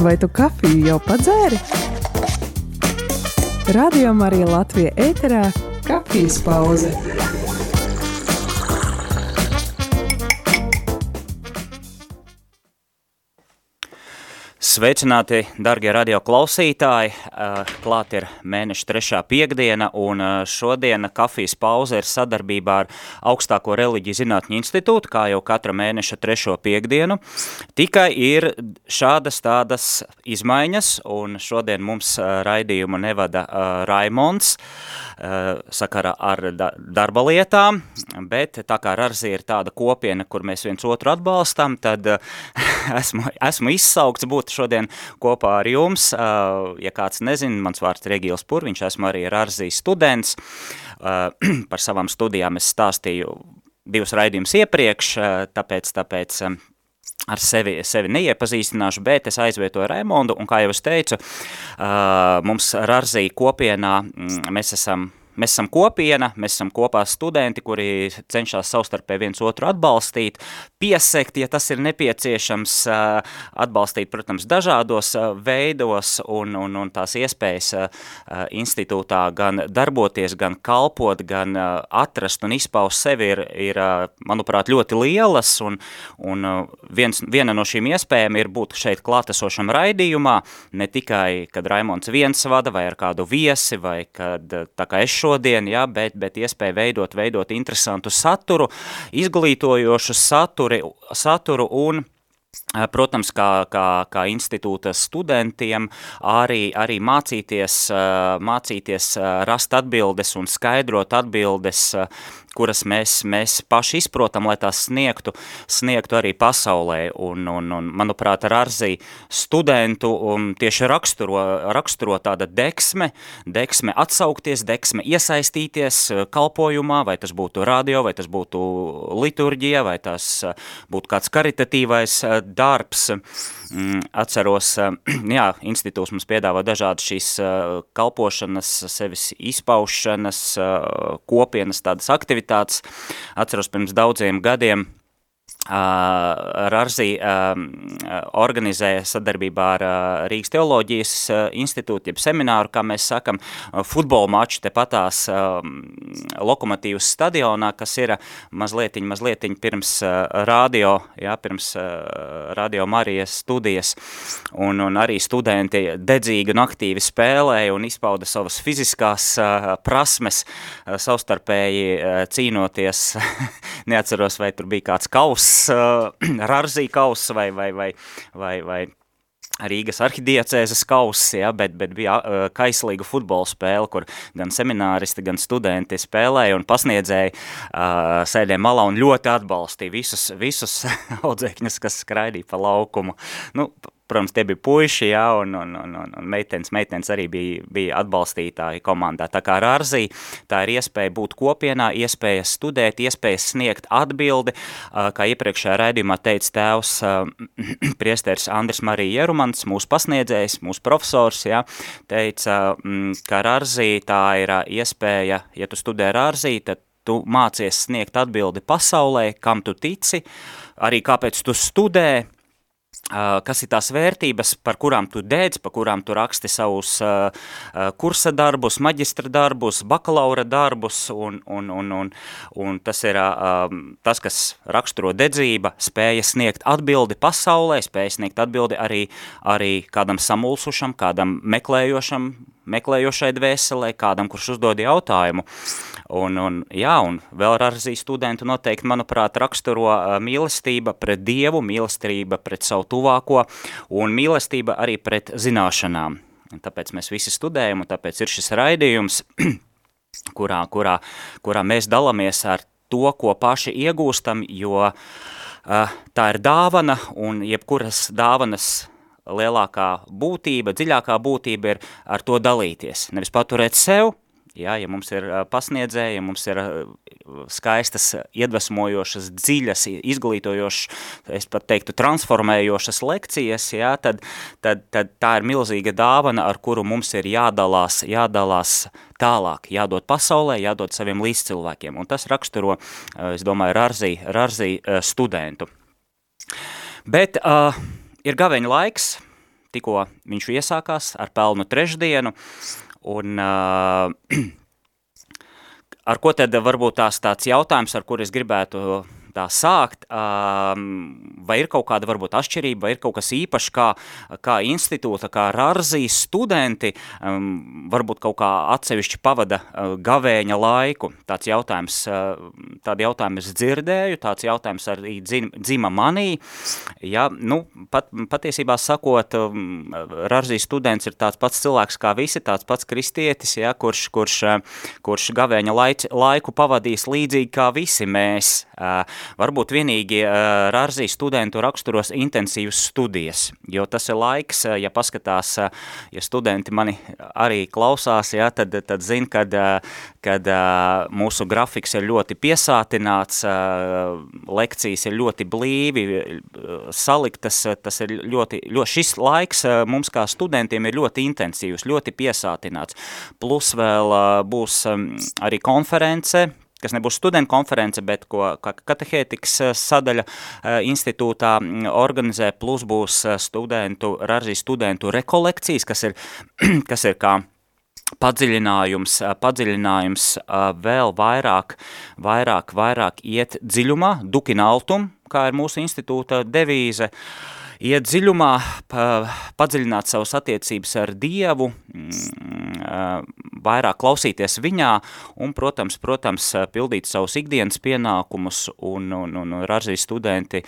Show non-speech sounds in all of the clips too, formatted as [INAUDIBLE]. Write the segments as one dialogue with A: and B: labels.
A: Vai tu kafiju jau padzēri? Radio Marija Latvija ēterā - kafijas pauze.
B: Sveicināti, darbie radioklausītāji! Klāt ir mēneša trešā piekdiena, un šodien kafijas pauze ir sadarbībā ar Augstāko reliģiju zinātņu institūtu, kā jau katra mēneša trešo piekdienu. Tikai ir šādas tādas izmaiņas, un šodien mums raidījumu nevada Raimonds sakarā ar darba lietām, bet tā kā Rarzī ir tāda kopiena, kur mēs viens otru atbalstam, tad [LAUGHS] esmu, esmu izsaukts būt šodien kopā ar jums. Ja kāds nezina, mans vārds ir Regils Purviņš, esmu arī Rarzīs students. [CLEARS THROAT] Par savām studijām es stāstīju divus raidījumus iepriekš, tāpēc, tāpēc ar sevi, sevi neiepazīstināšu, bet es aizvietoju Raimondu, un kā jau es teicu, mums Rarzī kopienā mēs esam Mēs esam kopiena, mēs esam kopā studenti, kuri cenšas savstarpēji viens otru atbalstīt, piesekt, ja tas ir nepieciešams, atbalstīt, protams, dažādos veidos un, un, un tās iespējas institūtā gan darboties, gan kalpot, gan atrast un izpaust sevi ir, ir manuprāt, ļoti lielas, un, un viens, viena no šīm iespējām ir būt šeit klātesošam raidījumā, ne tikai, kad Raimonds viens vada, vai ar kādu viesi, vai kad, tā kā es šo šodien, ja, bet, bet iespēja veidot, veidot interesantu saturu, izglītojošu saturi, saturu un Protams, kā, kā, kā institūta studentiem arī, arī mācīties, mācīties rast atbildes un skaidrot atbildes kuras mēs, mēs paši izprotam, lai tās sniegtu, sniegtu arī pasaulē. Un, un, un manuprāt, ar Arzī studentu um, tieši raksturo, raksturo tāda deksme, deksme atsaukties, deksme iesaistīties uh, kalpojumā, vai tas būtu radio, vai tas būtu liturģija, vai tas uh, būtu kāds karitatīvais uh, darbs. Mm, atceros, [CLEARS THROAT] jā, institūts mums piedāvā dažādas šīs kalpošanas, sevis izpaušanas, kopienas tādas aktivitātes. Atceros pirms daudziem gadiem Rarzī organizēja sadarbībā ar Rīgas teoloģijas institūtu, jeb semināru, kā mēs sakam, futbola maču tepatās lokomotīvas stadionā, kas ir mazlietiņ, mazlietiņ pirms radio, jā, pirms radio Marijas studijas, un, un arī studenti dedzīgi un aktīvi spēlēja un izpauda savas fiziskās prasmes, savstarpēji cīnoties, [LAUGHS] neatceros, vai tur bija kāds kaus, uh, [CLEARS THROAT] Rarzī kauss vai, vai, vai, vai, vai Rīgas arhidiecēzes kauss, ja, bet, bet bija uh, kaislīga futbola spēle, kur gan semināristi, gan studenti spēlēja un pasniedzēja uh, sēdēja malā un ļoti atbalstīja visus, visus [LAUGHS] audzēkņus, kas skraidīja pa laukumu. Nu, protams, tie bija puiši, jā, un, un, un, un, un meitenes, meitenes arī bija, bija atbalstītāji komandā. Tā kā Rārzī, tā ir iespēja būt kopienā, iespēja studēt, iespēja sniegt atbildi, kā iepriekšējā raidījumā teica tēvs [CLEARS THROAT] priesteris Andris Marija Jerumans, mūsu pasniedzējs, mūsu profesors, jā, teica, ka Rārzī tā ir iespēja, ja tu studē Rārzī, tad tu mācies sniegt atbildi pasaulē, kam tu tici, arī kāpēc tu studē, kas ir tās vērtības, par kurām tu dēdz, par kurām tu raksti savus kursa darbus, maģistra darbus, bakalaura darbus, un, un, un, un, un tas ir tas, kas raksturo dedzība, spēja sniegt atbildi pasaulē, spēja sniegt atbildi arī, arī kādam samulsušam, kādam meklējošam, meklējošai dvēselē, kādam, kurš uzdod jautājumu. Un, un, jā, un vēl arī studentu noteikti, manuprāt, raksturo mīlestība pret Dievu, mīlestība pret savu tuvāko un mīlestība arī pret zināšanām. Tāpēc mēs visi studējam, un tāpēc ir šis raidījums, [CLEARS THROAT] kurā, kurā, kurā mēs dalamies ar to, ko paši iegūstam, jo uh, tā ir dāvana, un jebkuras dāvanas lielākā būtība, dziļākā būtība ir ar to dalīties. Nevis paturēt sev, Ja, ja mums ir pasniedzēji, ja mums ir skaistas, iedvesmojošas, dziļas, izglītojošas, es pat teiktu, transformējošas lekcijas, ja, tad, tad, tad tā ir milzīga dāvana, ar kuru mums ir jādalās, jādalās tālāk, jādod pasaulē, jādod saviem līdzcilvēkiem. Un tas raksturo, es domāju, Rarzī, Rarzī studentu. Bet uh, ir gaveņa laiks, tikko viņš iesākās ar pelnu trešdienu, un uh, [CLEARS THROAT] ar ko tad varbūt tās tāds jautājums, ar kur es gribētu tā sākt, vai ir kaut kāda varbūt atšķirība, vai ir kaut kas īpašs, kā, kā institūta, kā Rarzīs studenti, varbūt kaut kā atsevišķi pavada gavēņa laiku. Tāds jautājums, tādu jautājumu es dzirdēju, tāds jautājums arī dzima manī. Ja, nu, pat, patiesībā sakot, Rarzīs students ir tāds pats cilvēks kā visi, tāds pats kristietis, ja, kurš, kurš, kurš gavēņa laiku pavadīs līdzīgi kā visi mēs. Varbūt vienīgi Rārzī studentu raksturos intensīvas studijas, jo tas ir laiks, ja paskatās, ja studenti mani arī klausās, ja, tad, tad zin, kad, kad mūsu grafiks ir ļoti piesātināts, lekcijas ir ļoti blīvi saliktas, tas ir ļoti, ļoti, šis laiks mums kā studentiem ir ļoti intensīvs, ļoti piesātināts. Plus vēl būs arī konference, kas nebūs studentu konference, bet ko katehētikas eh, sadaļa eh, institūtā mm, organizē, plus būs eh, studentu, raržī studentu rekolekcijas, kas ir, [CLEARS THROAT] kas ir kā padziļinājums, padziļinājums vēl vairāk, vairāk, vairāk iet dziļumā, dukinaltum, kā ir mūsu institūta devīze, uh, iet dziļumā, pa, padziļināt savas attiecības ar Dievu, mm, vairāk klausīties viņā un, protams, protams pildīt savus ikdienas pienākumus un, un, un, un ražīs studenti,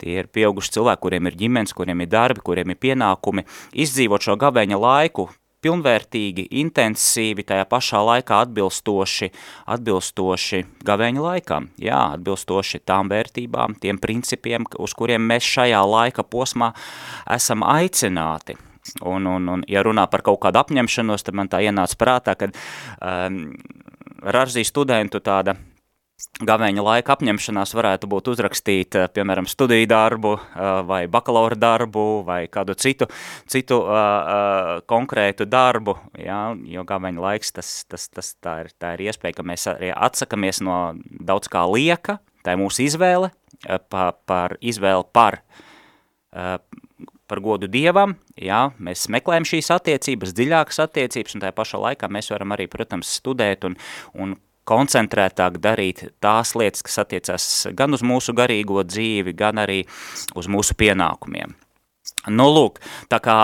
B: tie ir pieauguši cilvēki, kuriem ir ģimenes, kuriem ir darbi, kuriem ir pienākumi, izdzīvot šo gavēņa laiku, pilnvērtīgi, intensīvi, tajā pašā laikā atbilstoši, atbilstoši gavēņa laikam, jā, atbilstoši tām vērtībām, tiem principiem, uz kuriem mēs šajā laika posmā esam aicināti. Un, un, un ja runā par kaut kādu apņemšanos, tad man tā ienāca prātā, kad um, Raržī studentu tāda gavēņa laika apņemšanās varētu būt uzrakstīt, eh, piemēram, studiju darbu eh, vai bakalaura darbu vai kādu citu, citu uh, konkrētu darbu, jā, jo gavēņa laiks, tas, tas, tas, tā, ir, tā ir iespēja, ka mēs arī atsakamies no daudz kā lieka, tā ir mūsu izvēle, pa, par izvēli par, uh, par godu Dievam, jā, mēs meklējam šīs attiecības, dziļākas attiecības, un tajā pašā laikā mēs varam arī, protams, studēt un, un koncentrētāk darīt tās lietas, kas attiecas gan uz mūsu garīgo dzīvi, gan arī uz mūsu pienākumiem. Nu, lūk, tā kā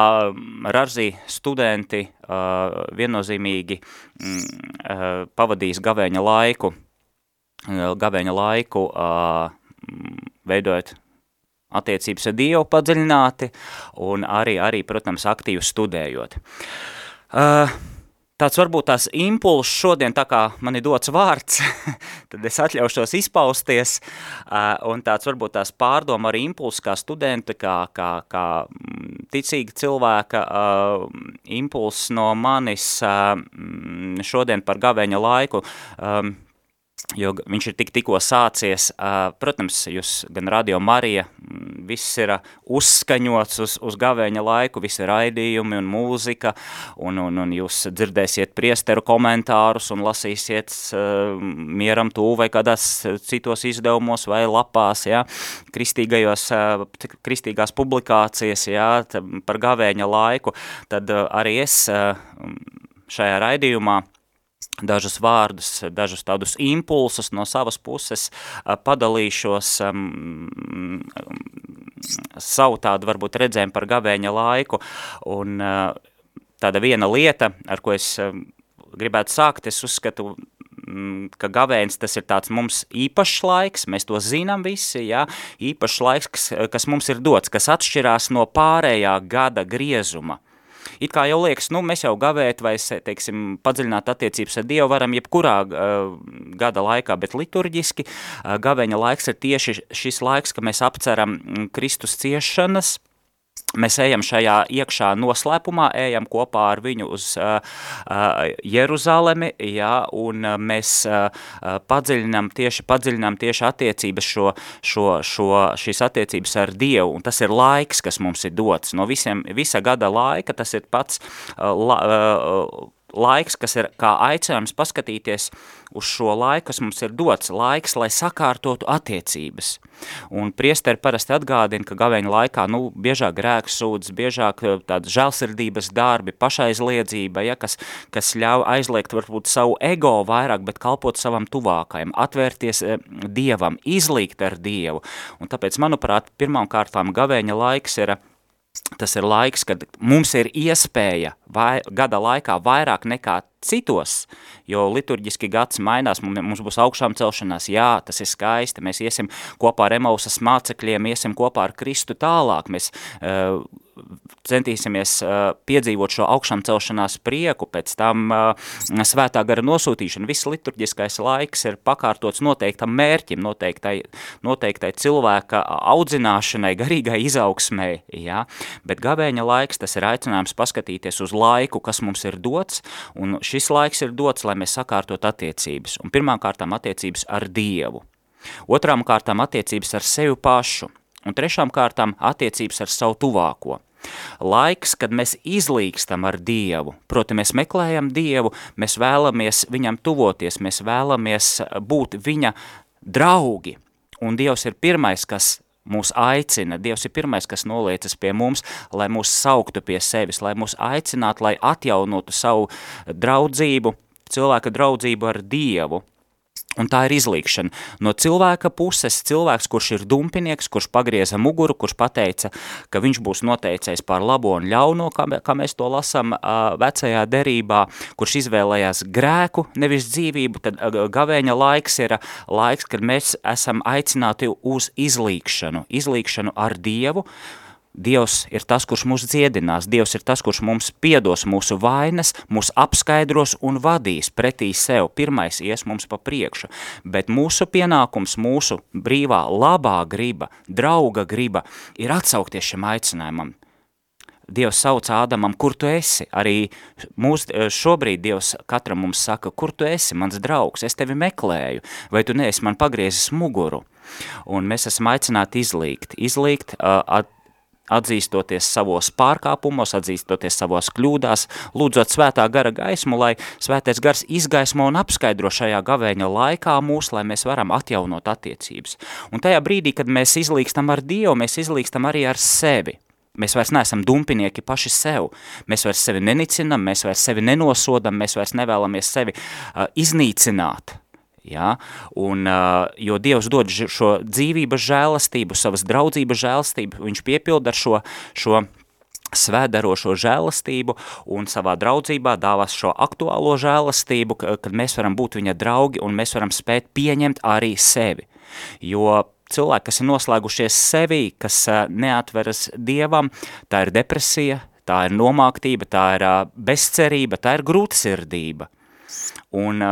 B: Rarzī studenti uh, viennozīmīgi mm, uh, pavadīs gavēņa laiku, uh, gavēņa laiku uh, veidojot attiecības ar Dievu padziļināti un arī, arī protams, aktīvi studējot. Uh, tāds varbūt tās impulss šodien, tā kā man ir dots vārds, [LAUGHS] tad es atļaušos izpausties, un tāds varbūt tās pārdoma arī impulss kā studenta, kā, kā, kā mm, ticīga cilvēka impulss no manis mm, šodien par gavēņa laiku, jo viņš ir tik tikko sācies. Protams, jūs gan Radio Marija, viss ir uzskaņots uz, uz gavēņa laiku, visi raidījumi un mūzika, un, un, un jūs dzirdēsiet priesteru komentārus un lasīsiet uh, mieram tū vai kādās citos izdevumos vai lapās, ja, kristīgajos, uh, kristīgās publikācijas, ja, par gavēņa laiku, tad uh, arī es šajā raidījumā dažus vārdus, dažus tādus impulsus no savas puses padalīšos um, savu tādu varbūt redzējumu par gavēņa laiku un uh, tāda viena lieta, ar ko es uh, gribētu sākt, es uzskatu, mm, ka gavēns tas ir tāds mums īpašs laiks, mēs to zinām visi, jā, īpašs laiks, kas, kas mums ir dots, kas atšķirās no pārējā gada griezuma. It kā jau liekas, nu, mēs jau gavēt vai, teiksim, padziļināt attiecības ar Dievu varam jebkurā uh, gada laikā, bet liturģiski uh, gaveņa laiks ir tieši šis laiks, ka mēs apceram Kristus ciešanas, mēs ejam šajā iekšā noslēpumā, ejam kopā ar viņu uz uh, Jeruzalemi, jā, un mēs uh, padziļinām tieši, padziļinām tieši attiecības šo, šo, šo, šīs attiecības ar Dievu, un tas ir laiks, kas mums ir dots. No visiem, visa gada laika tas ir pats uh, la, uh, laiks, kas ir kā aicinājums paskatīties uz šo laiku, kas mums ir dots, laiks, lai sakārtotu attiecības. Un priesteri parasti atgādina, ka gaveņa laikā, nu, biežāk grēks sūdzes, biežāk eh, tāda žēlsirdības darbi, pašaizliedzība, ja, kas, kas ļauj aizliegt varbūt savu ego vairāk, bet kalpot savam tuvākajam, atvērties eh, Dievam, izlīgt ar Dievu. Un tāpēc, manuprāt, pirmām kārtām gaveņa laiks ir tas ir laiks, kad mums ir iespēja vai, gada laikā vairāk nekā citos, jo liturģiski gads mainās, mums būs augšām celšanās, jā, tas ir skaisti, mēs iesim kopā ar Emausas mācekļiem, iesim kopā ar Kristu tālāk, mēs uh, centīsimies uh, piedzīvot šo augšām celšanās prieku, pēc tam uh, svētā gara nosūtīšana, viss liturģiskais laiks ir pakārtots noteiktam mērķim, noteiktai, noteiktai cilvēka audzināšanai, garīgai izaugsmai, jā, bet gavēņa laiks, tas ir aicinājums paskatīties uz laiku, kas mums ir dots, un šis laiks ir dots, lai mēs sakārtot attiecības. Un pirmām kārtām attiecības ar Dievu. Otrām kārtām attiecības ar sevi pašu. Un trešām kārtām attiecības ar savu tuvāko. Laiks, kad mēs izlīkstam ar Dievu, proti mēs meklējam Dievu, mēs vēlamies viņam tuvoties, mēs vēlamies būt viņa draugi. Un Dievs ir pirmais, kas mūs aicina, Dievs ir pirmais, kas noliecas pie mums, lai mūs sauktu pie sevis, lai mūs aicinātu, lai atjaunotu savu draudzību, cilvēka draudzību ar Dievu. Un tā ir izlīkšana. No cilvēka puses cilvēks, kurš ir dumpinieks, kurš pagrieza muguru, kurš pateica, ka viņš būs noteicējis par labo un ļauno, kā, kā mēs to lasam uh, vecajā derībā, kurš izvēlējās grēku, nevis dzīvību, tad gavēņa laiks ir laiks, kad mēs esam aicināti uz izlīkšanu, izlīkšanu ar Dievu, Dievs ir tas, kurš mūs dziedinās, Dievs ir tas, kurš mums piedos mūsu vainas, mūs apskaidros un vadīs pretī sev, pirmais ies mums pa priekšu, bet mūsu pienākums, mūsu brīvā labā griba, drauga griba ir atsaukties šim aicinājumam. Dievs sauc Ādamam, kur tu esi? Arī mūs, šobrīd Dievs katram mums saka, kur tu esi, mans draugs, es tevi meklēju, vai tu neesi man pagriezis muguru? Un mēs esam aicināti izlīgt, izlīgt, uh, atzīstoties savos pārkāpumos, atzīstoties savos kļūdās, lūdzot svētā gara gaismu, lai svētais gars izgaismo un apskaidro šajā gavēņa laikā mūs, lai mēs varam atjaunot attiecības. Un tajā brīdī, kad mēs izlīkstam ar Dievu, mēs izlīkstam arī ar sevi. Mēs vairs neesam dumpinieki paši sev. Mēs vairs sevi nenicinam, mēs vairs sevi nenosodam, mēs vairs nevēlamies sevi uh, iznīcināt. Ja? Un, uh, jo Dievs dod šo dzīvības žēlastību, savas draudzības žēlastību, viņš piepilda ar šo, šo svēdarošo žēlastību un savā draudzībā dāvās šo aktuālo žēlastību, kad mēs varam būt viņa draugi un mēs varam spēt pieņemt arī sevi. Jo cilvēki, kas ir noslēgušies sevi, kas neatveras Dievam, tā ir depresija, tā ir nomāktība, tā ir bezcerība, tā ir grūtsirdība. Un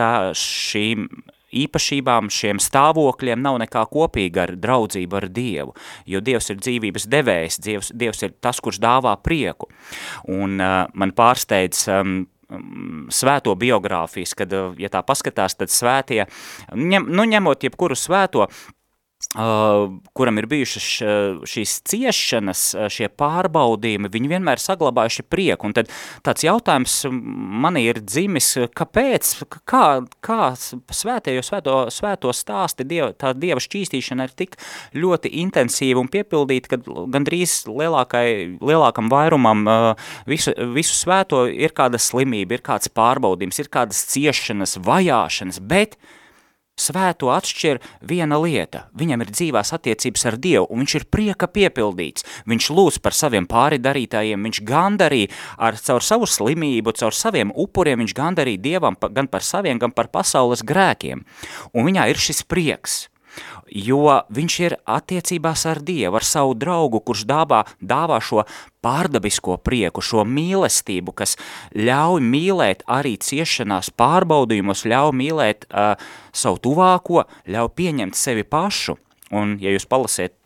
B: tā šīm īpašībām, šiem stāvokļiem nav nekā kopīga ar draudzību ar Dievu, jo Dievs ir dzīvības devējs, Dievs, Dievs ir tas, kurš dāvā prieku. Un uh, man pārsteidz um, svēto biogrāfijas, kad, ja tā paskatās, tad svētie, ņem, nu ņemot jebkuru svēto, Uh, kuram ir bijušas šīs ciešanas, šie pārbaudījumi, viņi vienmēr saglabājuši prieku. Un tad tāds jautājums manī ir dzimis, kāpēc, kā, kā svētējo svēto, svēto stāsti, dieva, tā dieva šķīstīšana ir tik ļoti intensīva un piepildīta, ka gandrīz lielākai, lielākam vairumam visu, visu svēto ir kāda slimība, ir kāds pārbaudījums, ir kādas ciešanas, vajāšanas, bet Svēto atšķir viena lieta. Viņam ir dzīvās attiecības ar Dievu, un viņš ir prieka piepildīts. Viņš lūdz par saviem pāridarītājiem, viņš gandarī ar caur savu slimību, caur saviem upuriem, viņš gandarī Dievam gan par saviem, gan par pasaules grēkiem. Un viņā ir šis prieks jo viņš ir attiecībās ar Dievu, ar savu draugu, kurš dāvā, dāvā šo pārdabisko prieku, šo mīlestību, kas ļauj mīlēt arī ciešanās pārbaudījumus, ļauj mīlēt uh, savu tuvāko, ļauj pieņemt sevi pašu. Un, ja jūs palasiet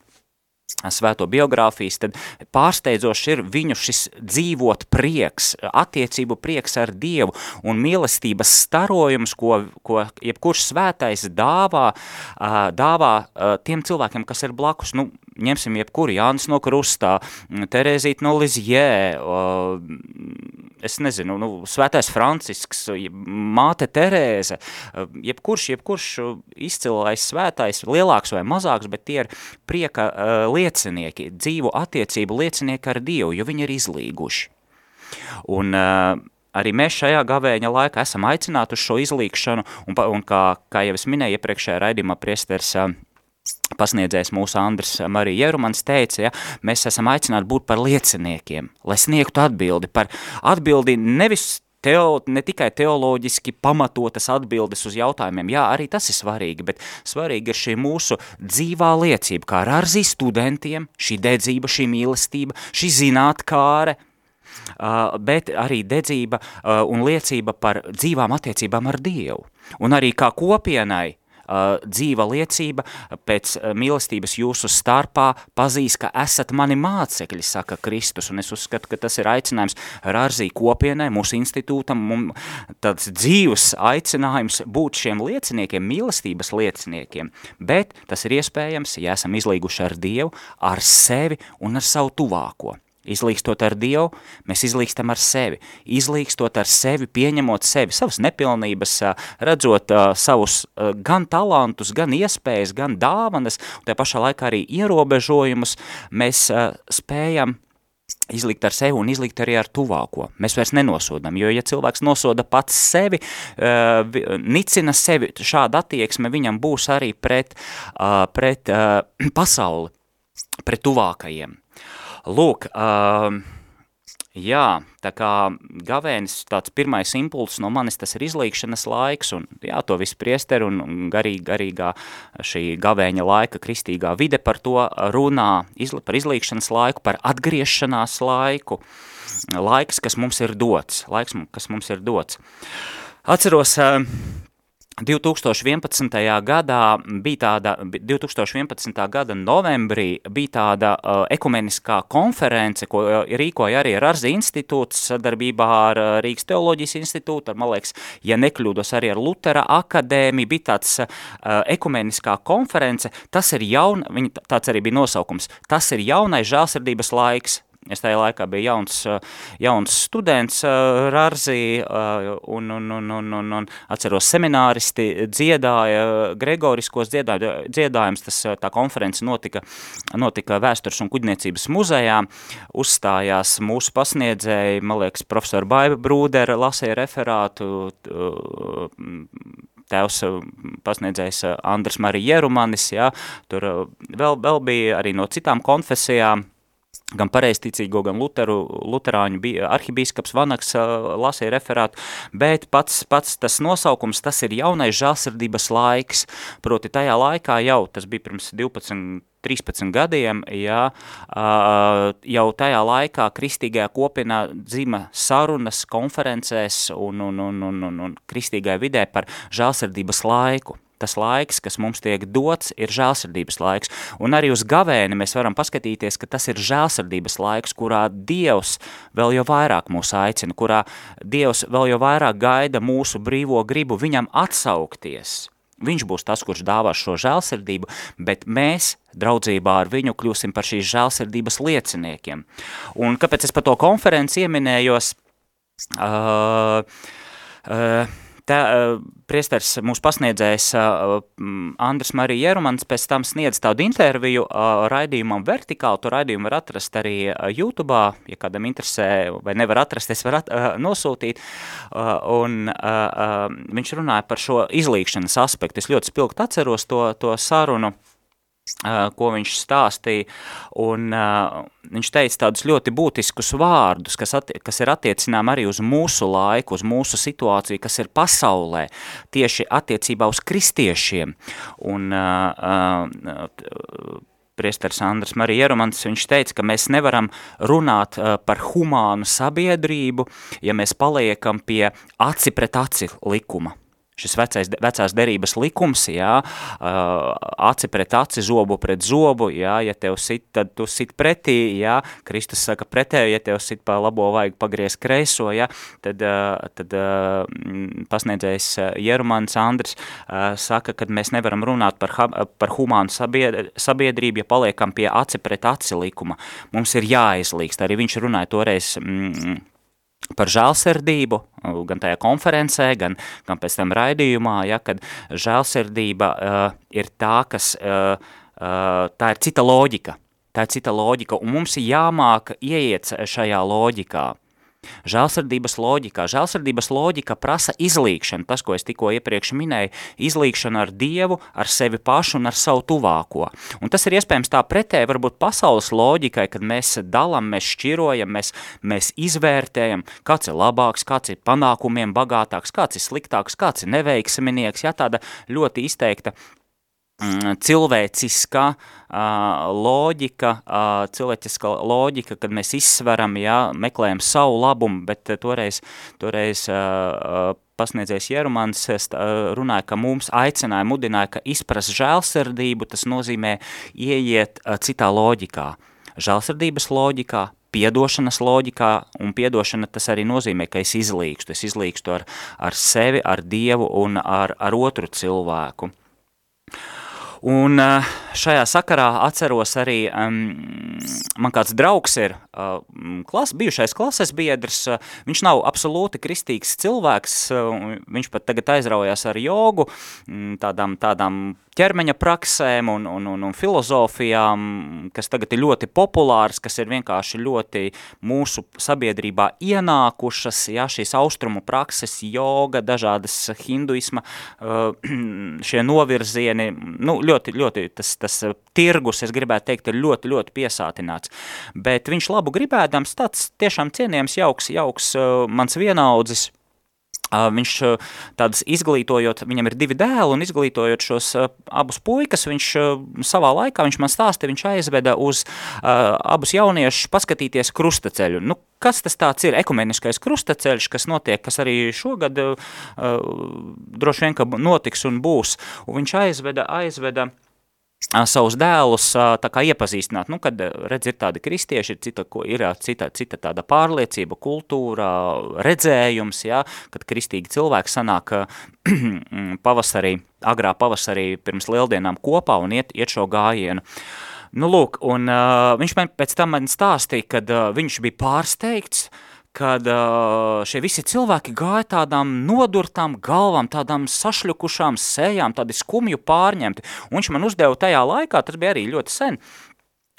B: svēto biogrāfijas, tad pārsteidzoši ir viņu šis dzīvot prieks, attiecību prieks ar Dievu un mīlestības starojums, ko, ko jebkurš svētais dāvā, dāvā tiem cilvēkiem, kas ir blakus. Nu, ņemsim jebkuru Jānis no Krustā, Terēzīt no Lizjē, es nezinu, nu, svētais Francisks, māte Terēze, jebkurš, jebkurš izcilais svētais, lielāks vai mazāks, bet tie ir prieka uh, liecinieki, dzīvu attiecību liecinieki ar Dievu, jo viņi ir izlīguši. Un uh, arī mēs šajā gavēņa laikā esam aicināti uz šo izlīkšanu, un, un kā, kā jau es minēju iepriekšējā raidījumā priesters uh, pasniedzējs mūsu Andris Marija Jerumans teica, ja, mēs esam aicināti būt par lieciniekiem, lai sniegtu atbildi par atbildi nevis teo, ne tikai teoloģiski pamatotas atbildes uz jautājumiem, jā, arī tas ir svarīgi, bet svarīgi ir šī mūsu dzīvā liecība, kā ar arzī studentiem, šī dedzība, šī mīlestība, šī zinātkāre, Uh, bet arī dedzība uh, un liecība par dzīvām attiecībām ar Dievu. Un arī kā kopienai dzīva liecība pēc mīlestības jūsu starpā pazīs, ka esat mani mācekļi, saka Kristus, un es uzskatu, ka tas ir aicinājums Rārzī kopienai, mūsu institūtam, mum, tāds dzīvs aicinājums būt šiem lieciniekiem, mīlestības lieciniekiem, bet tas ir iespējams, ja esam izlīguši ar Dievu, ar sevi un ar savu tuvāko. Izlīkstot ar Dievu, mēs izlīkstam ar sevi. Izlīkstot ar sevi, pieņemot sevi, savas nepilnības, redzot savus gan talantus, gan iespējas, gan dāvanas, un tajā pašā laikā arī ierobežojumus, mēs spējam izlikt ar sevi un izlikt arī ar tuvāko. Mēs vairs nenosodam, jo ja cilvēks nosoda pats sevi, nicina sevi, šāda attieksme viņam būs arī pret, pret [CLEARS THROAT] pasauli, pret tuvākajiem. Lūk, uh, jā, tā kā gavēnis tāds pirmais impulss no manis, tas ir izlīkšanas laiks, un jā, to visu priesteru un, garī, garīgā šī gavēņa laika kristīgā vide par to runā, izli, par izlīkšanas laiku, par atgriešanās laiku, laiks, kas mums ir dots, laiks, kas mums ir dots. Atceros, uh, 2011. gadā bija tāda, 2011. gada novembrī bija tāda uh, ekumeniskā konference, ko uh, rīkoja arī Rarzi institūts sadarbībā ar uh, Rīgas teoloģijas institūtu, ar, man liekas, ja nekļūdos arī ar Lutera akadēmiju, bija tāds uh, ekumeniskā konference, tas ir jaun, viņa, tāds arī bija nosaukums, tas ir jaunais žālsirdības laiks, Es tajā laikā biju jauns, eh, jauns students uh, Rarzī uh, un, un, un, un, un, un atceros semināristi dziedāja gregoriskos dziedājumus, tas tā konference notika, notika vēstures un kuģniecības muzejā, uzstājās mūsu pasniedzēji, man liekas, profesori Baiba Brūdera lasēja referātu, tēvs pasniedzējs Andrs Marija Jerumanis, ja, tur vēl, vēl bija arī no citām konfesijām, gan pareizticīgo, gan luteru, luterāņu arhibīskaps Vanaks lasīja referātu, bet pats, pats tas nosaukums, tas ir jaunais žālsirdības laiks, proti tajā laikā jau, tas bija pirms 12, 13 gadiem, uh, jau tajā laikā kristīgajā kopienā dzima sarunas konferencēs un, un, un, un, un, un kristīgajā vidē par žālsirdības laiku tas laiks, kas mums tiek dots, ir žēlsirdības laiks. Un arī uz gavēni mēs varam paskatīties, ka tas ir žēlsirdības laiks, kurā Dievs vēl jau vairāk mūs aicina, kurā Dievs vēl jau vairāk gaida mūsu brīvo gribu viņam atsaukties. Viņš būs tas, kurš dāvās šo žēlsirdību, bet mēs draudzībā ar viņu kļūsim par šīs žēlsirdības lieciniekiem. Un kāpēc es par to konferenci ieminējos? Uh, uh, Tā, uh, priestars mūsu pasniedzējs uh, Andris Marija Jerumans pēc tam sniedz tādu interviju uh, raidījumam vertikāli, to raidījumu var atrast arī uh, YouTube, ja kādam interesē vai nevar atrast, es varu at, uh, nosūtīt, uh, un uh, uh, viņš runāja par šo izlīkšanas aspektu, es ļoti spilgt atceros to, to sarunu, uh, ko viņš stāstīja, un uh, viņš teica tādus ļoti būtiskus vārdus, kas, atti kas ir attiecinām arī uz mūsu laiku, uz mūsu situāciju, kas ir pasaulē, tieši attiecībā uz kristiešiem, un uh, uh, priesteris Andrs Marija Ieromans, viņš teica, ka mēs nevaram runāt uh, par humānu sabiedrību, ja mēs paliekam pie aci pret aci likuma. Šis vecais, vecās derības likums, jā, aci pret aci, zobu pret zobu, jā, ja tev sit, tad tu sit pretī, jā, Kristus saka pretēju, ja tev sit pa labo vajag pagriez kreiso, jā, tad, tad pasniedzējs Jerumans Andris saka, ka mēs nevaram runāt par, par humānu sabiedrību, ja paliekam pie aci pret aci likuma. Mums ir jāizlīkst, arī viņš runāja toreiz, mm, par žēlsirdību, gan tajā konferencē, gan, gan pēc tam raidījumā, ja, kad žēlsirdība uh, ir tā, kas, uh, uh, tā ir cita loģika, tā ir cita loģika, un mums ir jāmāk ieiet šajā loģikā. Žēlsirdības loģikā. Žēlsirdības loģika prasa izlīkšanu, tas, ko es tikko iepriekš minēju, izlīkšanu ar Dievu, ar sevi pašu un ar savu tuvāko. Un tas ir iespējams tā pretēji varbūt pasaules loģikai, kad mēs dalam, mēs šķirojam, mēs, mēs izvērtējam, kāds ir labāks, kāds ir panākumiem bagātāks, kāds ir sliktāks, kāds ir neveiksminieks, ja tāda ļoti izteikta cilvēciskā uh, loģika, uh, cilvēciska loģika, kad mēs izsveram, jā, meklējam savu labumu, bet toreiz, toreiz uh, pasniedzējs Jerumans runāja, ka mums aicināja, mudināja, ka izprast žēlsirdību, tas nozīmē ieiet citā loģikā. Žēlsirdības loģikā, piedošanas loģikā, un piedošana tas arī nozīmē, ka es izlīkstu, es izlīkstu ar, ar sevi, ar Dievu un ar, ar otru cilvēku. Un eh, šajā sakarā atceros arī, um, man kāds draugs ir uh, klas, bijušais klases biedrs, uh, viņš nav absolūti kristīgs cilvēks, uh, viņš pat tagad aizraujās ar jogu, tādām, tādām ķermeņa praksēm un, un, un, un filozofijām, kas tagad ir ļoti populāras, kas ir vienkārši ļoti mūsu sabiedrībā ienākušas, ja, šīs austrumu prakses, joga, dažādas hinduisma, [CLEARS THROAT] šie novirzieni, nu, ļoti, ļoti tas, tas tirgus, es gribētu teikt, ir ļoti, ļoti piesātināts. Bet viņš labu gribēdams, tāds tiešām cienījams jauks, jauks mans vienaudzis, Viņš tādas izglītojot, viņam ir divi dēli, un izglītojot šos abus puikas, viņš savā laikā, viņš man stāstīja, viņš aizveda uz uh, abus jauniešus paskatīties krustaceļu. Nu, kas tas tāds ir? Ekumeniskais krustaceļš, kas notiek, kas arī šogad uh, droši vien, ka notiks un būs. Un viņš aizveda, aizveda uh, savus dēlus tā kā iepazīstināt, nu, kad, redz, ir tādi kristieši, ir cita, ir cita, cita tāda pārliecība, kultūra, redzējums, ja, kad kristīgi cilvēki sanāk [CLEARS THROAT] pavasarī, agrā pavasarī pirms lieldienām kopā un iet, iet šo gājienu. Nu, lūk, un uh, viņš man pēc tam man stāstīja, kad uh, viņš bija pārsteigts, uh, kad uh, šie visi cilvēki gāja tādām nodurtām galvām, tādām sašļukušām sejām, tādi skumju pārņemti. Un viņš man uzdeva tajā laikā, tas bija arī ļoti sen,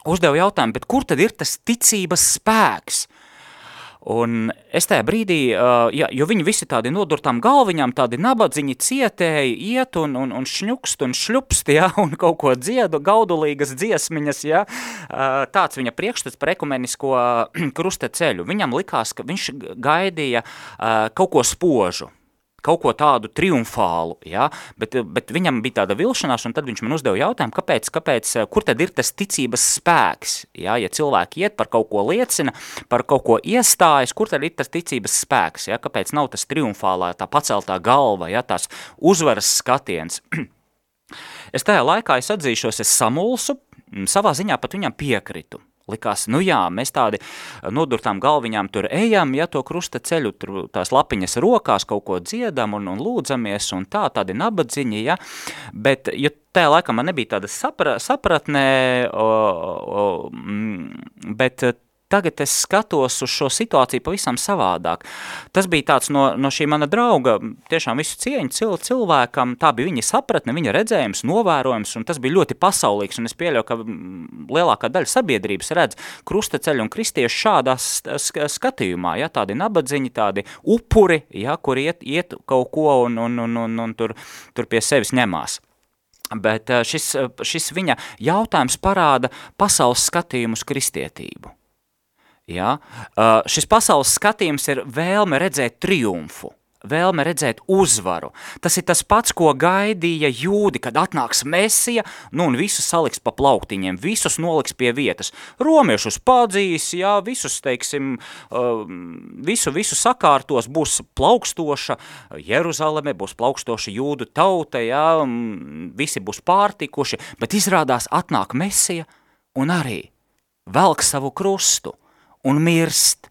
B: uzdeva jautājumu, bet kur tad ir tas ticības spēks? Un es tajā brīdī, uh, ja, jo viņi visi tādi nodurtām galviņām, tādi nabadziņi cietēji iet un, un, un šņukst un šļupst, ja, un kaut ko dziedu, gaudulīgas dziesmiņas, ja, uh, tāds viņa priekšstats par ekumenisko [CLEARS THROAT] krusta ceļu. Viņam likās, ka viņš gaidīja uh, kaut ko spožu, kaut ko tādu triumfālu, ja? bet, bet viņam bija tāda vilšanās, un tad viņš man uzdeva jautājumu, kāpēc, kāpēc, kur tad ir tas ticības spēks, ja, ja cilvēki iet par kaut ko liecina, par kaut ko iestājas, kur tad ir tas ticības spēks, ja? kāpēc nav tas triumfālā, tā paceltā galva, ja? tās uzvaras skatiens. [CLEARS THROAT] es tajā laikā, es atzīšos, es samulsu, savā ziņā pat viņam piekritu, Likās, nu jā, mēs tādi nodurtām galviņām tur ejam, ja to krusta ceļu, tur tās lapiņas rokās kaut ko dziedam un, un lūdzamies un tā, tādi nabadziņi, ja, bet, ja tajā laikā man nebija tāda sapra, sapratnē, o, o, bet tagad es skatos uz šo situāciju pavisam savādāk. Tas bija tāds no, no šī mana drauga, tiešām visu cieņu cil, cilvēkam, tā bija viņa sapratne, viņa redzējums, novērojums, un tas bija ļoti pasaulīgs, un es pieļauju, ka lielākā daļa sabiedrības redz krustaceļu un kristiešu šādā skatījumā, ja, tādi nabadziņi, tādi upuri, ja, kur iet, iet kaut ko un, un, un, un, un tur, tur pie sevis ņemās. Bet eh, šis, šis viņa jautājums parāda pasaules skatījumu uz kristietību. Ja? Uh, šis pasaules skatījums ir vēlme redzēt triumfu, vēlme redzēt uzvaru. Tas ir tas pats, ko gaidīja jūdi, kad atnāks mesija, nu un visus saliks pa plauktiņiem, visus noliks pie vietas. Romiešus padzīs, jā, visus, teiksim, uh, visu, visu sakārtos, būs plaukstoša Jeruzaleme, būs plaukstoša jūdu tauta, jā, visi būs pārtikuši, bet izrādās atnāk mesija un arī velk savu krustu – un mirst,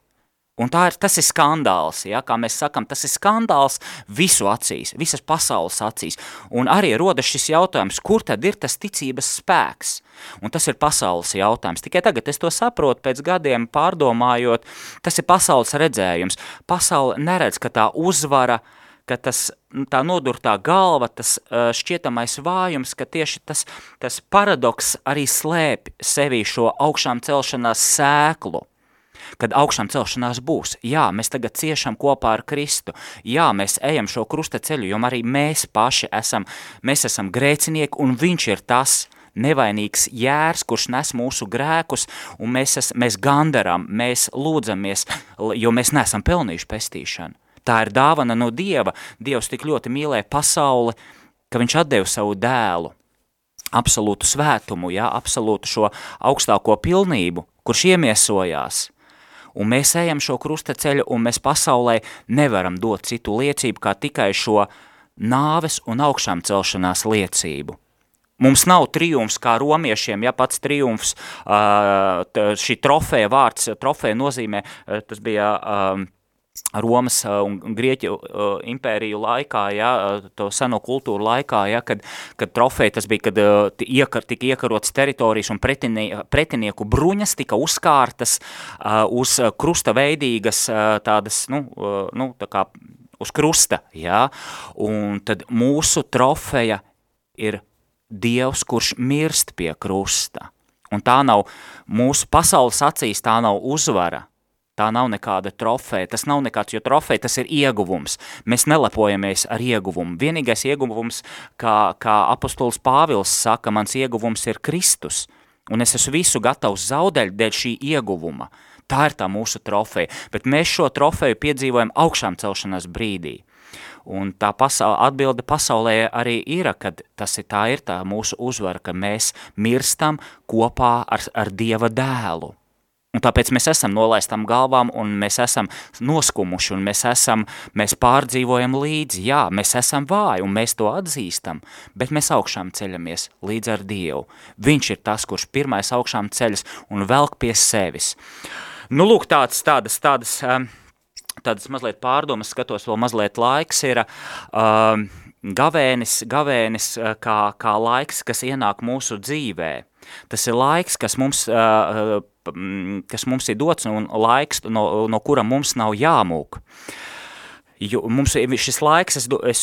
B: Un tā ir, tas ir skandāls, ja, kā mēs sakam, tas ir skandāls visu acīs, visas pasaules acīs. Un arī rodas šis jautājums, kur tad ir tas ticības spēks? Un tas ir pasaules jautājums. Tikai tagad es to saprotu pēc gadiem pārdomājot, tas ir pasaules redzējums. Pasaule neredz, ka tā uzvara, ka tas, tā nodurtā galva, tas šķietamais vājums, ka tieši tas, tas paradoks arī slēp sevī šo augšām celšanās sēklu kad augšām celšanās būs. Jā, mēs tagad ciešam kopā ar Kristu. Jā, mēs ejam šo krusta ceļu, jo arī mēs paši esam, mēs esam grēcinieki un viņš ir tas, nevainīgs jērs, kurš nes mūsu grēkus, un mēs, es, mēs gandaram, mēs lūdzamies, jo mēs neesam pelnījuši pestīšanu. Tā ir dāvana no Dieva. Dievs tik ļoti mīlēja pasauli, ka viņš atdeva savu dēlu, absolūtu svētumu, jā, absolūtu šo augstāko pilnību, kurš iemiesojās un mēs ejam šo krusta ceļu, un mēs pasaulē nevaram dot citu liecību, kā tikai šo nāves un augšām celšanās liecību. Mums nav triumfs kā romiešiem, ja pats triumfs, šī trofeja vārds, trofeja nozīmē, tas bija Romas un Grieķu impēriju laikā, ja, to seno kultūru laikā, ja, kad, kad trofeja tas bija, kad iekar, tika iekarotas teritorijas un pretinie, pretinieku bruņas tika uzkārtas uz krusta veidīgas tādas, nu, nu tā kā uz krusta, ja, un tad mūsu trofeja ir Dievs, kurš mirst pie krusta. Un tā nav mūsu pasaules acīs, tā nav uzvara, Tā nav nekāda trofeja, tas nav nekāds, jo trofeja tas ir ieguvums. Mēs nelepojamies ar ieguvumu. Vienīgais ieguvums, kā, kā apostols Pāvils saka, mans ieguvums ir Kristus, un es esmu visu gatavs zaudēt dēļ šī ieguvuma. Tā ir tā mūsu trofeja, bet mēs šo trofeju piedzīvojam augšām celšanās brīdī. Un tā pasaule, atbilde pasaulē arī ir, kad tas ir tā ir tā mūsu uzvara, ka mēs mirstam kopā ar, ar Dieva dēlu. Un tāpēc mēs esam nolaistām galvām un mēs esam noskumuši un mēs, esam, mēs pārdzīvojam līdzi. Jā, mēs esam vāji un mēs to atzīstam, bet mēs augšām ceļamies līdz ar Dievu. Viņš ir tas, kurš pirmais augšām ceļas un velk pie sevis. Nu, lūk, tāds, tādas, tādas, um, tādas mazliet pārdomas, skatos vēl mazliet laiks ir, uh, gavēnis, gavēnis uh, kā, kā laiks, kas ienāk mūsu dzīvē. Tas ir laiks, kas mums uh, kas mums ir dots un laiks, no, no kura mums nav jāmūk. Jo mums šis laiks, es, es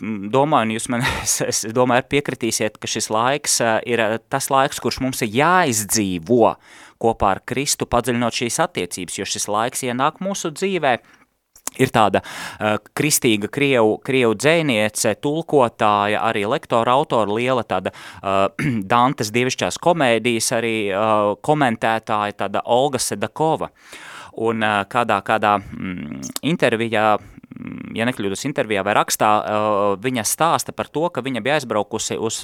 B: domāju, un jūs man, [LAUGHS] es, es domāju, piekritīsiet, ka šis laiks ir tas laiks, kurš mums ir jāizdzīvo kopā ar Kristu, padziļinot šīs attiecības, jo šis laiks ienāk mūsu dzīvē, Ir tāda uh, kristīga krievu, krievu dzēniece, tulkotāja, arī lektora autora, liela tāda uh, [CLEARS THROAT] Dantes dievišķās komēdijas, arī uh, komentētāja, tāda Olga Sedakova. Un uh, kādā, kādā mm, intervijā ja nekļūdos intervijā vai rakstā, viņa stāsta par to, ka viņa bija aizbraukusi uz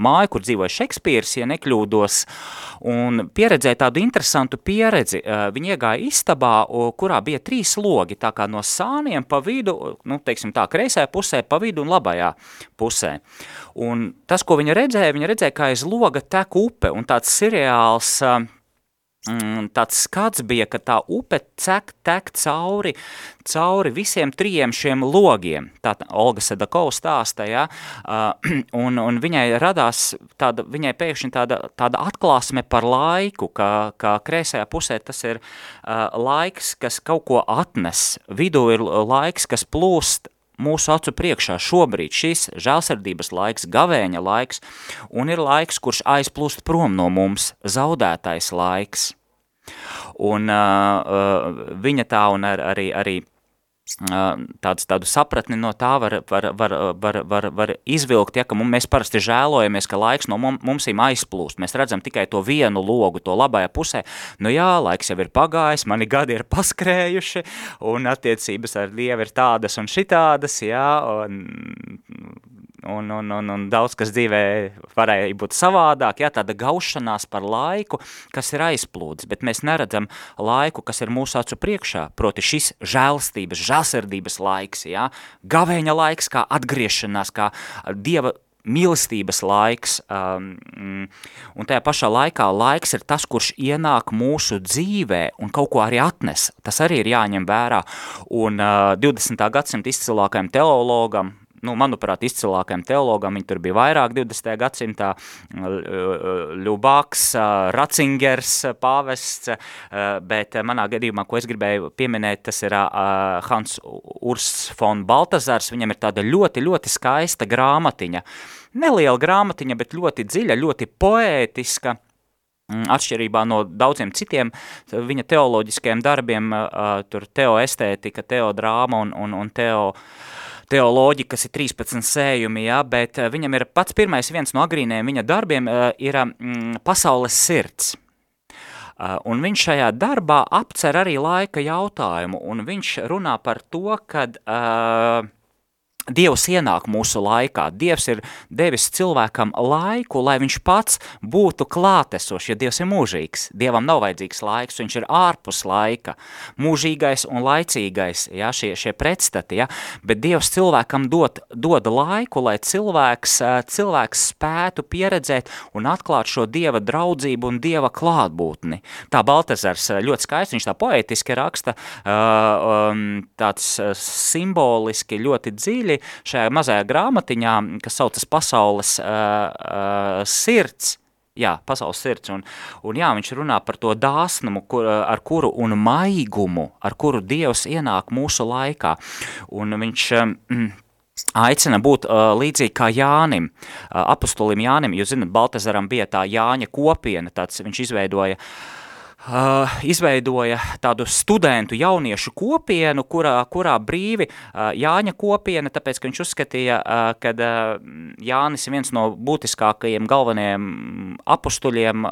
B: māju, kur dzīvoja Šekspīrs, ja nekļūdos, un pieredzēja tādu interesantu pieredzi. Viņa iegāja istabā, kurā bija trīs logi, tā kā no sāniem pa vidu, nu, teiksim tā, kreisajā pusē, pa vidu un labajā pusē. Un tas, ko viņa redzēja, viņa redzēja, kā aiz loga tek upe, un tāds seriāls uh, tāds skats bija, ka tā upe cek, tek cauri, cauri visiem trijiem šiem logiem. Tā Olga Sedakova stāsta, ja, [CLEARS THROAT] un, un viņai radās tāda, viņai pēkšņi tāda, tāda atklāsme par laiku, ka, ka kreisajā pusē tas ir laiks, kas kaut ko atnes, vidū ir laiks, kas plūst mūsu acu priekšā šobrīd šis žēlsardības laiks, gavēņa laiks, un ir laiks, kurš aizplūst prom no mums, zaudētais laiks. Un uh, uh, viņa tā un ar, arī, arī tāds, tādu sapratni no tā var, var, var, var, var, var izvilkt, ja, ka mēs parasti žēlojamies, ka laiks no mums ir aizplūst. Mēs redzam tikai to vienu logu, to labajā pusē. Nu jā, laiks jau ir pagājis, mani gadi ir paskrējuši, un attiecības ar Dievu ir tādas un šitādas, jā, un un, un, un, un daudz kas dzīvē varēja būt savādāk, jā, tāda gaušanās par laiku, kas ir aizplūdis, bet mēs neredzam laiku, kas ir mūsu acu priekšā, proti šis žēlstības, žēlsirdības laiks, jā, gavēņa laiks, kā atgriešanās, kā Dieva mīlestības laiks, um, un tajā pašā laikā laiks ir tas, kurš ienāk mūsu dzīvē un kaut ko arī atnes. Tas arī ir jāņem vērā. Un uh, 20. gadsimta izcilākajam teologam, nu, manuprāt, izcilākajam teologam, viņi tur bija vairāk 20. gadsimtā, Ļubāks, Ratzingers, pāvests, bet manā gadījumā, ko es gribēju pieminēt, tas ir Hans Urs von Baltazars, viņam ir tāda ļoti, ļoti skaista grāmatiņa, neliela grāmatiņa, bet ļoti dziļa, ļoti poētiska, mm, atšķirībā no daudziem citiem viņa teoloģiskajiem darbiem, tur teoestētika, teodrāma un, un, un teo teoloģi, kas ir 13 sējumi, ja, bet eh, viņam ir pats pirmais viens no agrīniem viņa darbiem eh, ir mm, pasaules sirds. Eh, un viņš šajā darbā apcer arī laika jautājumu, un viņš runā par to, kad uh, Dievs ienāk mūsu laikā. Dievs ir devis cilvēkam laiku, lai viņš pats būtu klātesošs, ja Dievs ir mūžīgs. Dievam nav vajadzīgs laiks, viņš ir ārpus laika. Mūžīgais un laicīgais, ja, šie, šie pretstati, ja, bet Dievs cilvēkam dod, dod laiku, lai cilvēks, cilvēks spētu pieredzēt un atklāt šo Dieva draudzību un Dieva klātbūtni. Tā Baltazars ļoti skaisti, viņš tā poetiski raksta, tāds simboliski ļoti dziļi, šajā mazajā grāmatiņā, kas saucas Pasaules uh, uh, sirds, jā, pasaules sirds, un, un jā, viņš runā par to dāsnumu, kur, ar kuru un maigumu, ar kuru Dievs ienāk mūsu laikā, un viņš mm, aicina būt uh, līdzīgi kā Jānim, uh, apustulim Jānim, jūs zinat, Baltazaram bija tā Jāņa kopiena, tāds viņš izveidoja uh, Uh, izveidoja tādu studentu jauniešu kopienu, kurā, kurā brīvi uh, Jāņa kopiena, tāpēc, ka viņš uzskatīja, uh, ka Jānis ir viens no būtiskākajiem galvenajiem apustuļiem,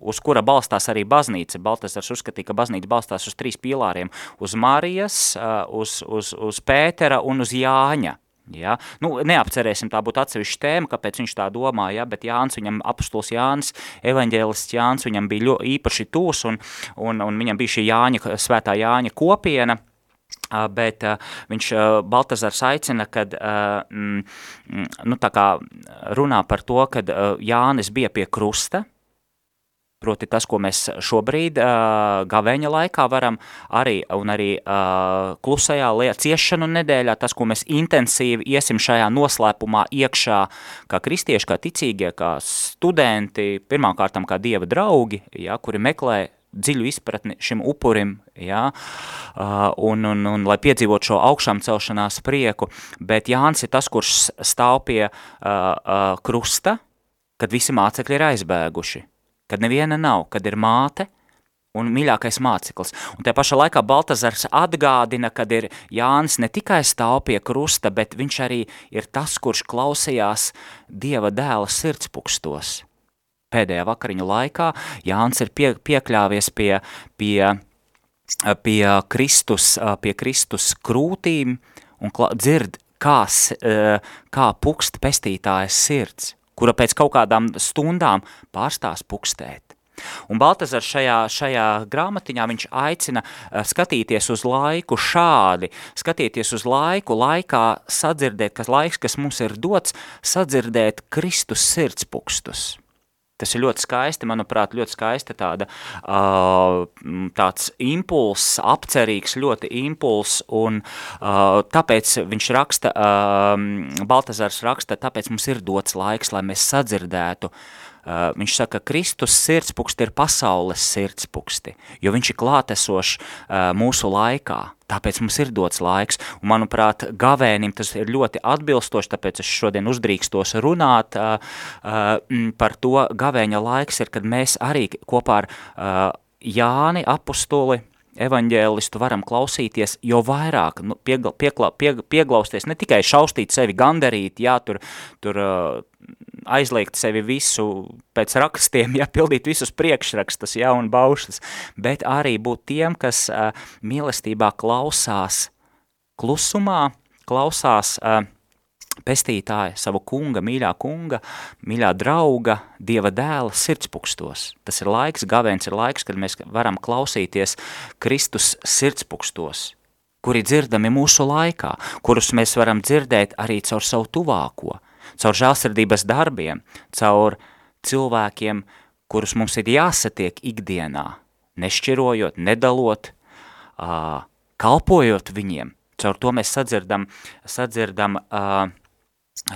B: uz kura balstās arī baznīca. Baltasars uzskatīja, ka baznīca balstās uz trīs pīlāriem – uz Marijas, uz, uz, uz Pētera un uz Jāņa. Ja? Nu, neapcerēsim, tā būtu atsevišķa tēma, kāpēc viņš tā domā, ja? bet Jānis, viņam apustuls Jānis, evaņģēlists Jānis, viņam bija ļo, īpaši tūs, un, un, un viņam bija šī Jāņa, svētā Jāņa kopiena, bet uh, viņš uh, Baltazars aicina, kad uh, mm, nu, tā kā runā par to, kad Jānis bija pie krusta, proti tas, ko mēs šobrīd gavēņa laikā varam arī, un arī klusajā ciešanu nedēļā, tas, ko mēs intensīvi iesim šajā noslēpumā iekšā, kā kristieši, kā ticīgie, kā studenti, pirmkārtam kā dieva draugi, ja, kuri meklē dziļu izpratni šim upurim, uh, un, un, un lai piedzīvot šo augšām celšanās prieku, bet Jānis ir tas, kurš stāv pie uh, uh, krusta, kad visi mācekļi ir aizbēguši kad neviena nav, kad ir māte un mīļākais māceklis. Un tajā pašā laikā Baltazars atgādina, kad ir Jānis ne tikai stāv pie krusta, bet viņš arī ir tas, kurš klausījās Dieva dēla sirdspūkstos. Pēdējā vakariņu laikā Jānis ir pie, piekļāvies pie, pie, pie, Kristus, pie Kristus krūtīm un dzird, kā, kā pukst pestītājas sirds kura pēc kaut kādām stundām pārstās pukstēt. Un Baltazars šajā, šajā grāmatiņā viņš aicina uh, skatīties uz laiku šādi, skatīties uz laiku, laikā sadzirdēt, kas laiks, kas mums ir dots, sadzirdēt Kristus sirdspūkstus. Tas ir ļoti skaisti, manuprāt, ļoti skaista tāda, uh, tāds impulss, apcerīgs ļoti impulss, un uh, tāpēc viņš raksta, uh, Baltazars raksta, tāpēc mums ir dots laiks, lai mēs sadzirdētu uh, viņš saka, ka Kristus sirdspuksti ir pasaules sirdspuksti, jo viņš ir klātesošs uh, mūsu laikā. Tāpēc mums ir dots laiks, un manuprāt, gavēnim tas ir ļoti atbilstoši, tāpēc es šodien uzdrīkstos runāt uh, uh, par to, gavēņa laiks ir, kad mēs arī kopā ar uh, Jāni apustuli, evaņģēlistu varam klausīties, jo vairāk nu, piegla, piegla, pieg, pieglausties, ne tikai šaustīt sevi gandarīt, jā, tur, tur uh, aizliegt sevi visu pēc rakstiem, [LAUGHS] ja pildīt visus priekšrakstus, ja, un baušas, bet arī būt tiem, kas uh, mīlestībā klausās klusumā, klausās uh, pestītāja, savu kunga, mīļā kunga, mīļā drauga, Dieva dēla sirdspūkstos. Tas ir laiks, gavēns ir laiks, kad mēs varam klausīties Kristus sirdspūkstos, kuri dzirdami mūsu laikā, kurus mēs varam dzirdēt arī caur savu tuvāko, caur žēlsirdības darbiem, caur cilvēkiem, kurus mums ir jāsatiek ikdienā, nešķirojot, nedalot, uh, kalpojot viņiem. Caur to mēs sadzirdam, sadzirdam uh,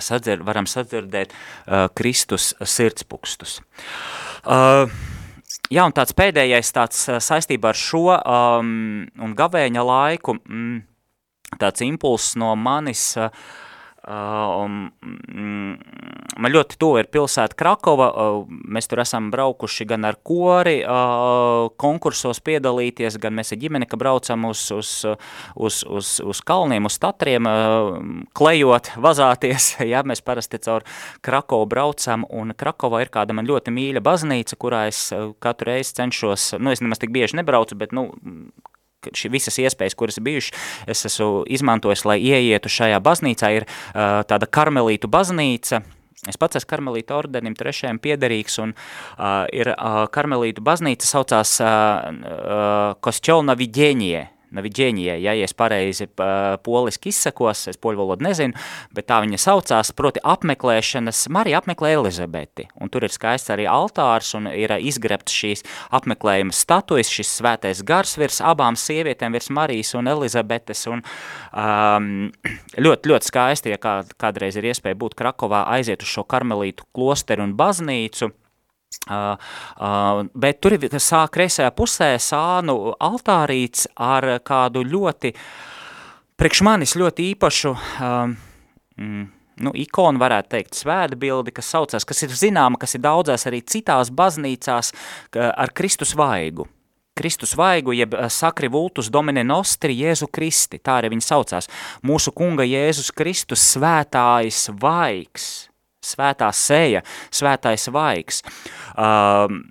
B: sadzir, varam sadzirdēt uh, Kristus sirdspunkstus. Uh, jā, un tāds pēdējais tāds saistībā ar šo um, un gavēņa laiku, mm, tāds impulss no manis uh, man ļoti tuvu ir pilsēta Krakova, uh, mēs tur esam braukuši gan ar kori uh, konkursos piedalīties, gan mēs ar ģimeni, ka braucam uz, uz, uz, uz, uz kalniem, uz tatriem, uh, klejot, vazāties, [LAUGHS] ja, mēs parasti caur Krakovu braucam, un Krakovā ir kāda man ļoti mīļa baznīca, kurā es katru reizi cenšos, nu es nemaz tik bieži nebraucu, bet nu šī visas iespējas, kuras ir bijušas, es esmu izmantojis, lai ieietu šajā baznīcā, ir uh, tāda karmelītu baznīca, Es pats esmu karmelītu ordenim trešajam piederīgs, un uh, ir uh, karmelītu baznīca saucās uh, uh, Kostjolna Viģēņie, Naviģēņie, ja, es pareizi poliski izsakos, es poļu valodu nezinu, bet tā viņa saucās, proti apmeklēšanas, Marija apmeklē Elizabeti, un tur ir skaists arī altārs, un ir izgrebts šīs apmeklējuma statujas, šis svētais gars virs abām sievietēm, virs Marijas un Elizabetes, un um, [CLEARS THROAT] ļoti, ļoti skaisti, ja kā, kādreiz ir iespēja būt Krakovā, aiziet uz šo karmelītu klosteru un baznīcu, Uh, uh, bet tur sāk kreisajā pusē sānu altārīts ar kādu ļoti, priekš manis ļoti īpašu, um, mm, nu, ikonu varētu teikt, svētbildi, kas saucās, kas ir zināma, kas ir daudzās arī citās baznīcās ar Kristus vaigu. Kristus vaigu, jeb sakri vultus domine nostri Jēzu Kristi, tā arī viņa saucās. Mūsu kunga Jēzus Kristus svētājs vaigs svētā seja, svētais vaigs. Um,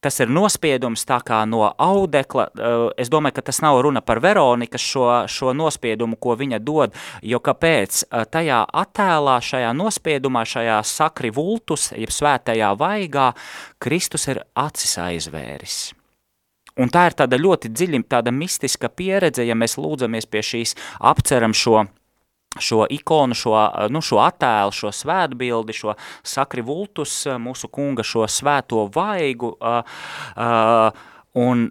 B: tas ir nospiedums tā kā no audekla, uh, es domāju, ka tas nav runa par Veronikas šo, šo nospiedumu, ko viņa dod, jo kāpēc uh, tajā attēlā, šajā nospiedumā, šajā sakri vultus, jeb svētajā vaigā, Kristus ir acis aizvēris. Un tā ir tāda ļoti dziļi, tāda mistiska pieredze, ja mēs lūdzamies pie šīs, apceram šo šo ikonu, šo, nu, šo attēlu, šo svētbildi, šo sakri vultus, mūsu kunga šo svēto vaigu, uh, uh, un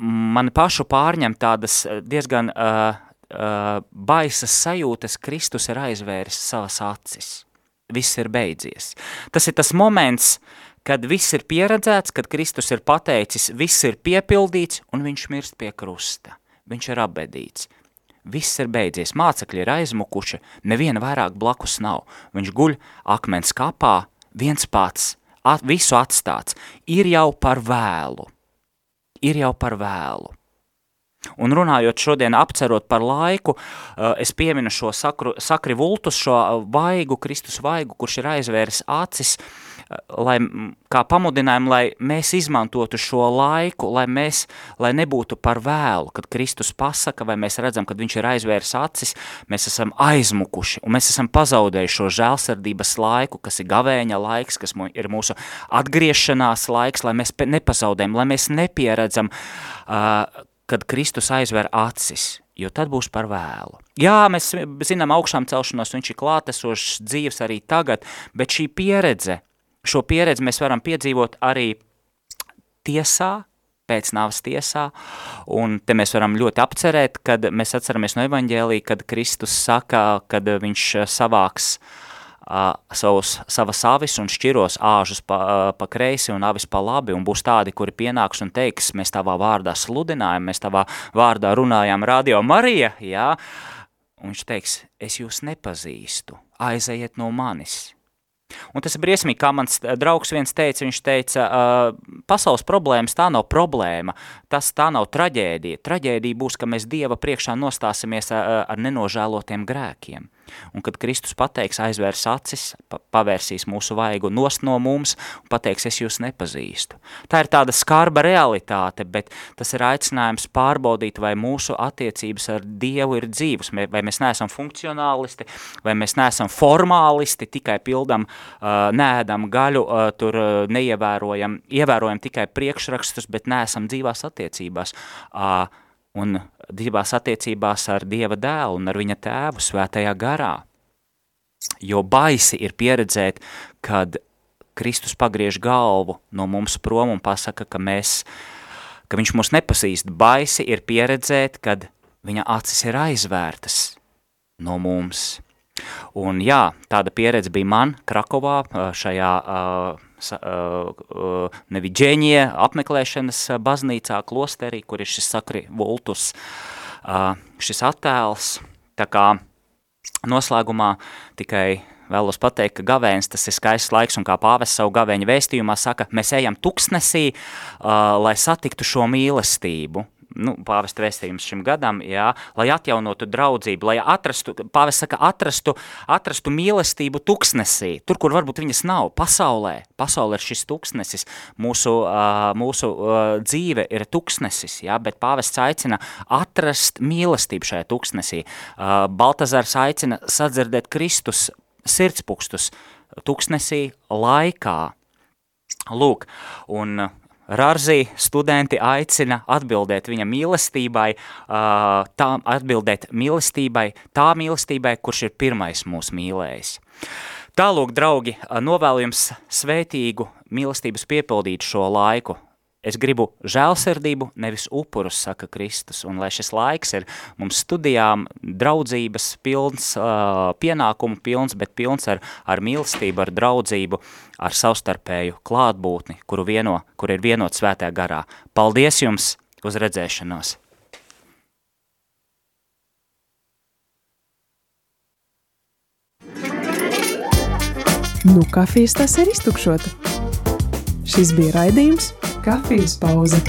B: mani pašu pārņem tādas diezgan uh, uh, baisas sajūtas, Kristus ir aizvēris savas acis. Viss ir beidzies. Tas ir tas moments, kad viss ir pieredzēts, kad Kristus ir pateicis, viss ir piepildīts un viņš mirst pie krusta. Viņš ir apbedīts. Viss ir beidzies, mācekļi ir aizmukuši, neviena vairāk blakus nav. Viņš guļ akmens kapā, viens pats, at, visu atstāts. Ir jau par vēlu. Ir jau par vēlu. Un runājot šodien apcerot par laiku, eh, es pieminu šo sakru, sakri vultus, šo vaigu, Kristus vaigu, kurš ir aizvēris acis, uh, lai, kā pamudinājumu, lai mēs izmantotu šo laiku, lai mēs, lai nebūtu par vēlu, kad Kristus pasaka, vai mēs redzam, kad viņš ir aizvērs acis, mēs esam aizmukuši, un mēs esam pazaudējuši šo žēlsardības laiku, kas ir gavēņa laiks, kas ir mūsu atgriešanās laiks, lai mēs nepazaudējam, lai mēs nepieredzam, uh, kad Kristus aizver acis, jo tad būs par vēlu. Jā, mēs zinām augšām celšanos, viņš ir klātesošs dzīves arī tagad, bet šī pieredze, Šo pieredzi mēs varam piedzīvot arī tiesā, pēc nāves tiesā, un te mēs varam ļoti apcerēt, kad mēs atceramies no evaņģēlī, kad Kristus saka, kad viņš savāks uh, savus, savas avis un šķiros āžus pa, uh, pa kreisi un avis pa labi, un būs tādi, kuri pienāks un teiks, mēs tavā vārdā sludinājam, mēs tavā vārdā runājām Radio Marija, jā, un viņš teiks, es jūs nepazīstu, aizejiet no manis, Un tas ir briesmīgi, kā mans draugs viens teica, viņš teica, uh, pasaules problēmas tā nav problēma, tas tā nav traģēdija. Traģēdija būs, ka mēs Dieva priekšā nostāsimies ar, ar nenožēlotiem grēkiem. Un kad Kristus pateiks, aizvērs acis, pavērsīs mūsu vaigu nost no mums un pateiks, es jūs nepazīstu. Tā ir tāda skarba realitāte, bet tas ir aicinājums pārbaudīt, vai mūsu attiecības ar Dievu ir dzīvas, vai mēs neesam funkcionālisti, vai mēs neesam formālisti, tikai pildam, uh, nēdam gaļu, uh, tur uh, neievērojam, ievērojam tikai priekšrakstus, bet neesam dzīvās attiecībās. Un divās attiecībās ar Dieva dēlu un ar viņa tēvu svētajā garā. jo baisi ir pieredzēt, kad Kristus pagriež galvu no mums prom un pasaka, ka mēs, ka viņš mūs nepasīst. Baisi ir pieredzēt, kad viņa acis ir aizvērtas no mums. Un jā, tāda pieredze bija man Krakovā šajā uh, neviģēņie apmeklēšanas baznīcā, klosterī, kur ir šis sakri vultus, šis attēls. Tā kā noslēgumā tikai vēlos pateikt, ka gavēns tas ir skaists laiks, un kā pāvis savu gavēņa vēstījumā saka, mēs ejam tuksnesī, uh, lai satiktu šo mīlestību, nu, pāvesta vēstījums šim gadam, jā, lai atjaunotu draudzību, lai atrastu, pāvis saka, atrastu, atrastu mīlestību tuksnesī, tur, kur varbūt viņas nav, pasaulē, pasaulē ir šis tuksnesis, mūsu, mūsu dzīve ir tuksnesis, jā, bet pāvests aicina atrast mīlestību šajā tuksnesī. Baltazars aicina sadzirdēt Kristus sirdspūkstus tuksnesī laikā. Lūk, un Rārzī studenti aicina atbildēt viņa mīlestībai, tā, atbildēt mīlestībai, tā mīlestībai, kurš ir pirmais mūs mīlējis. Tālūk, draugi, novēlu jums svētīgu mīlestības piepildīt šo laiku, Es gribu žēlsirdību, nevis upurus, saka Kristus, un lai šis laiks ir mums studijām draudzības pilns, uh, pienākumu pilns, bet pilns ar, ar mīlestību, ar draudzību, ar savstarpēju klātbūtni, kuru vieno, kur ir vienot svētā garā. Paldies jums uz redzēšanos!
A: Nu, kafijas tas ir iztukšota. Šis bija raidījums – Kafijas pauze.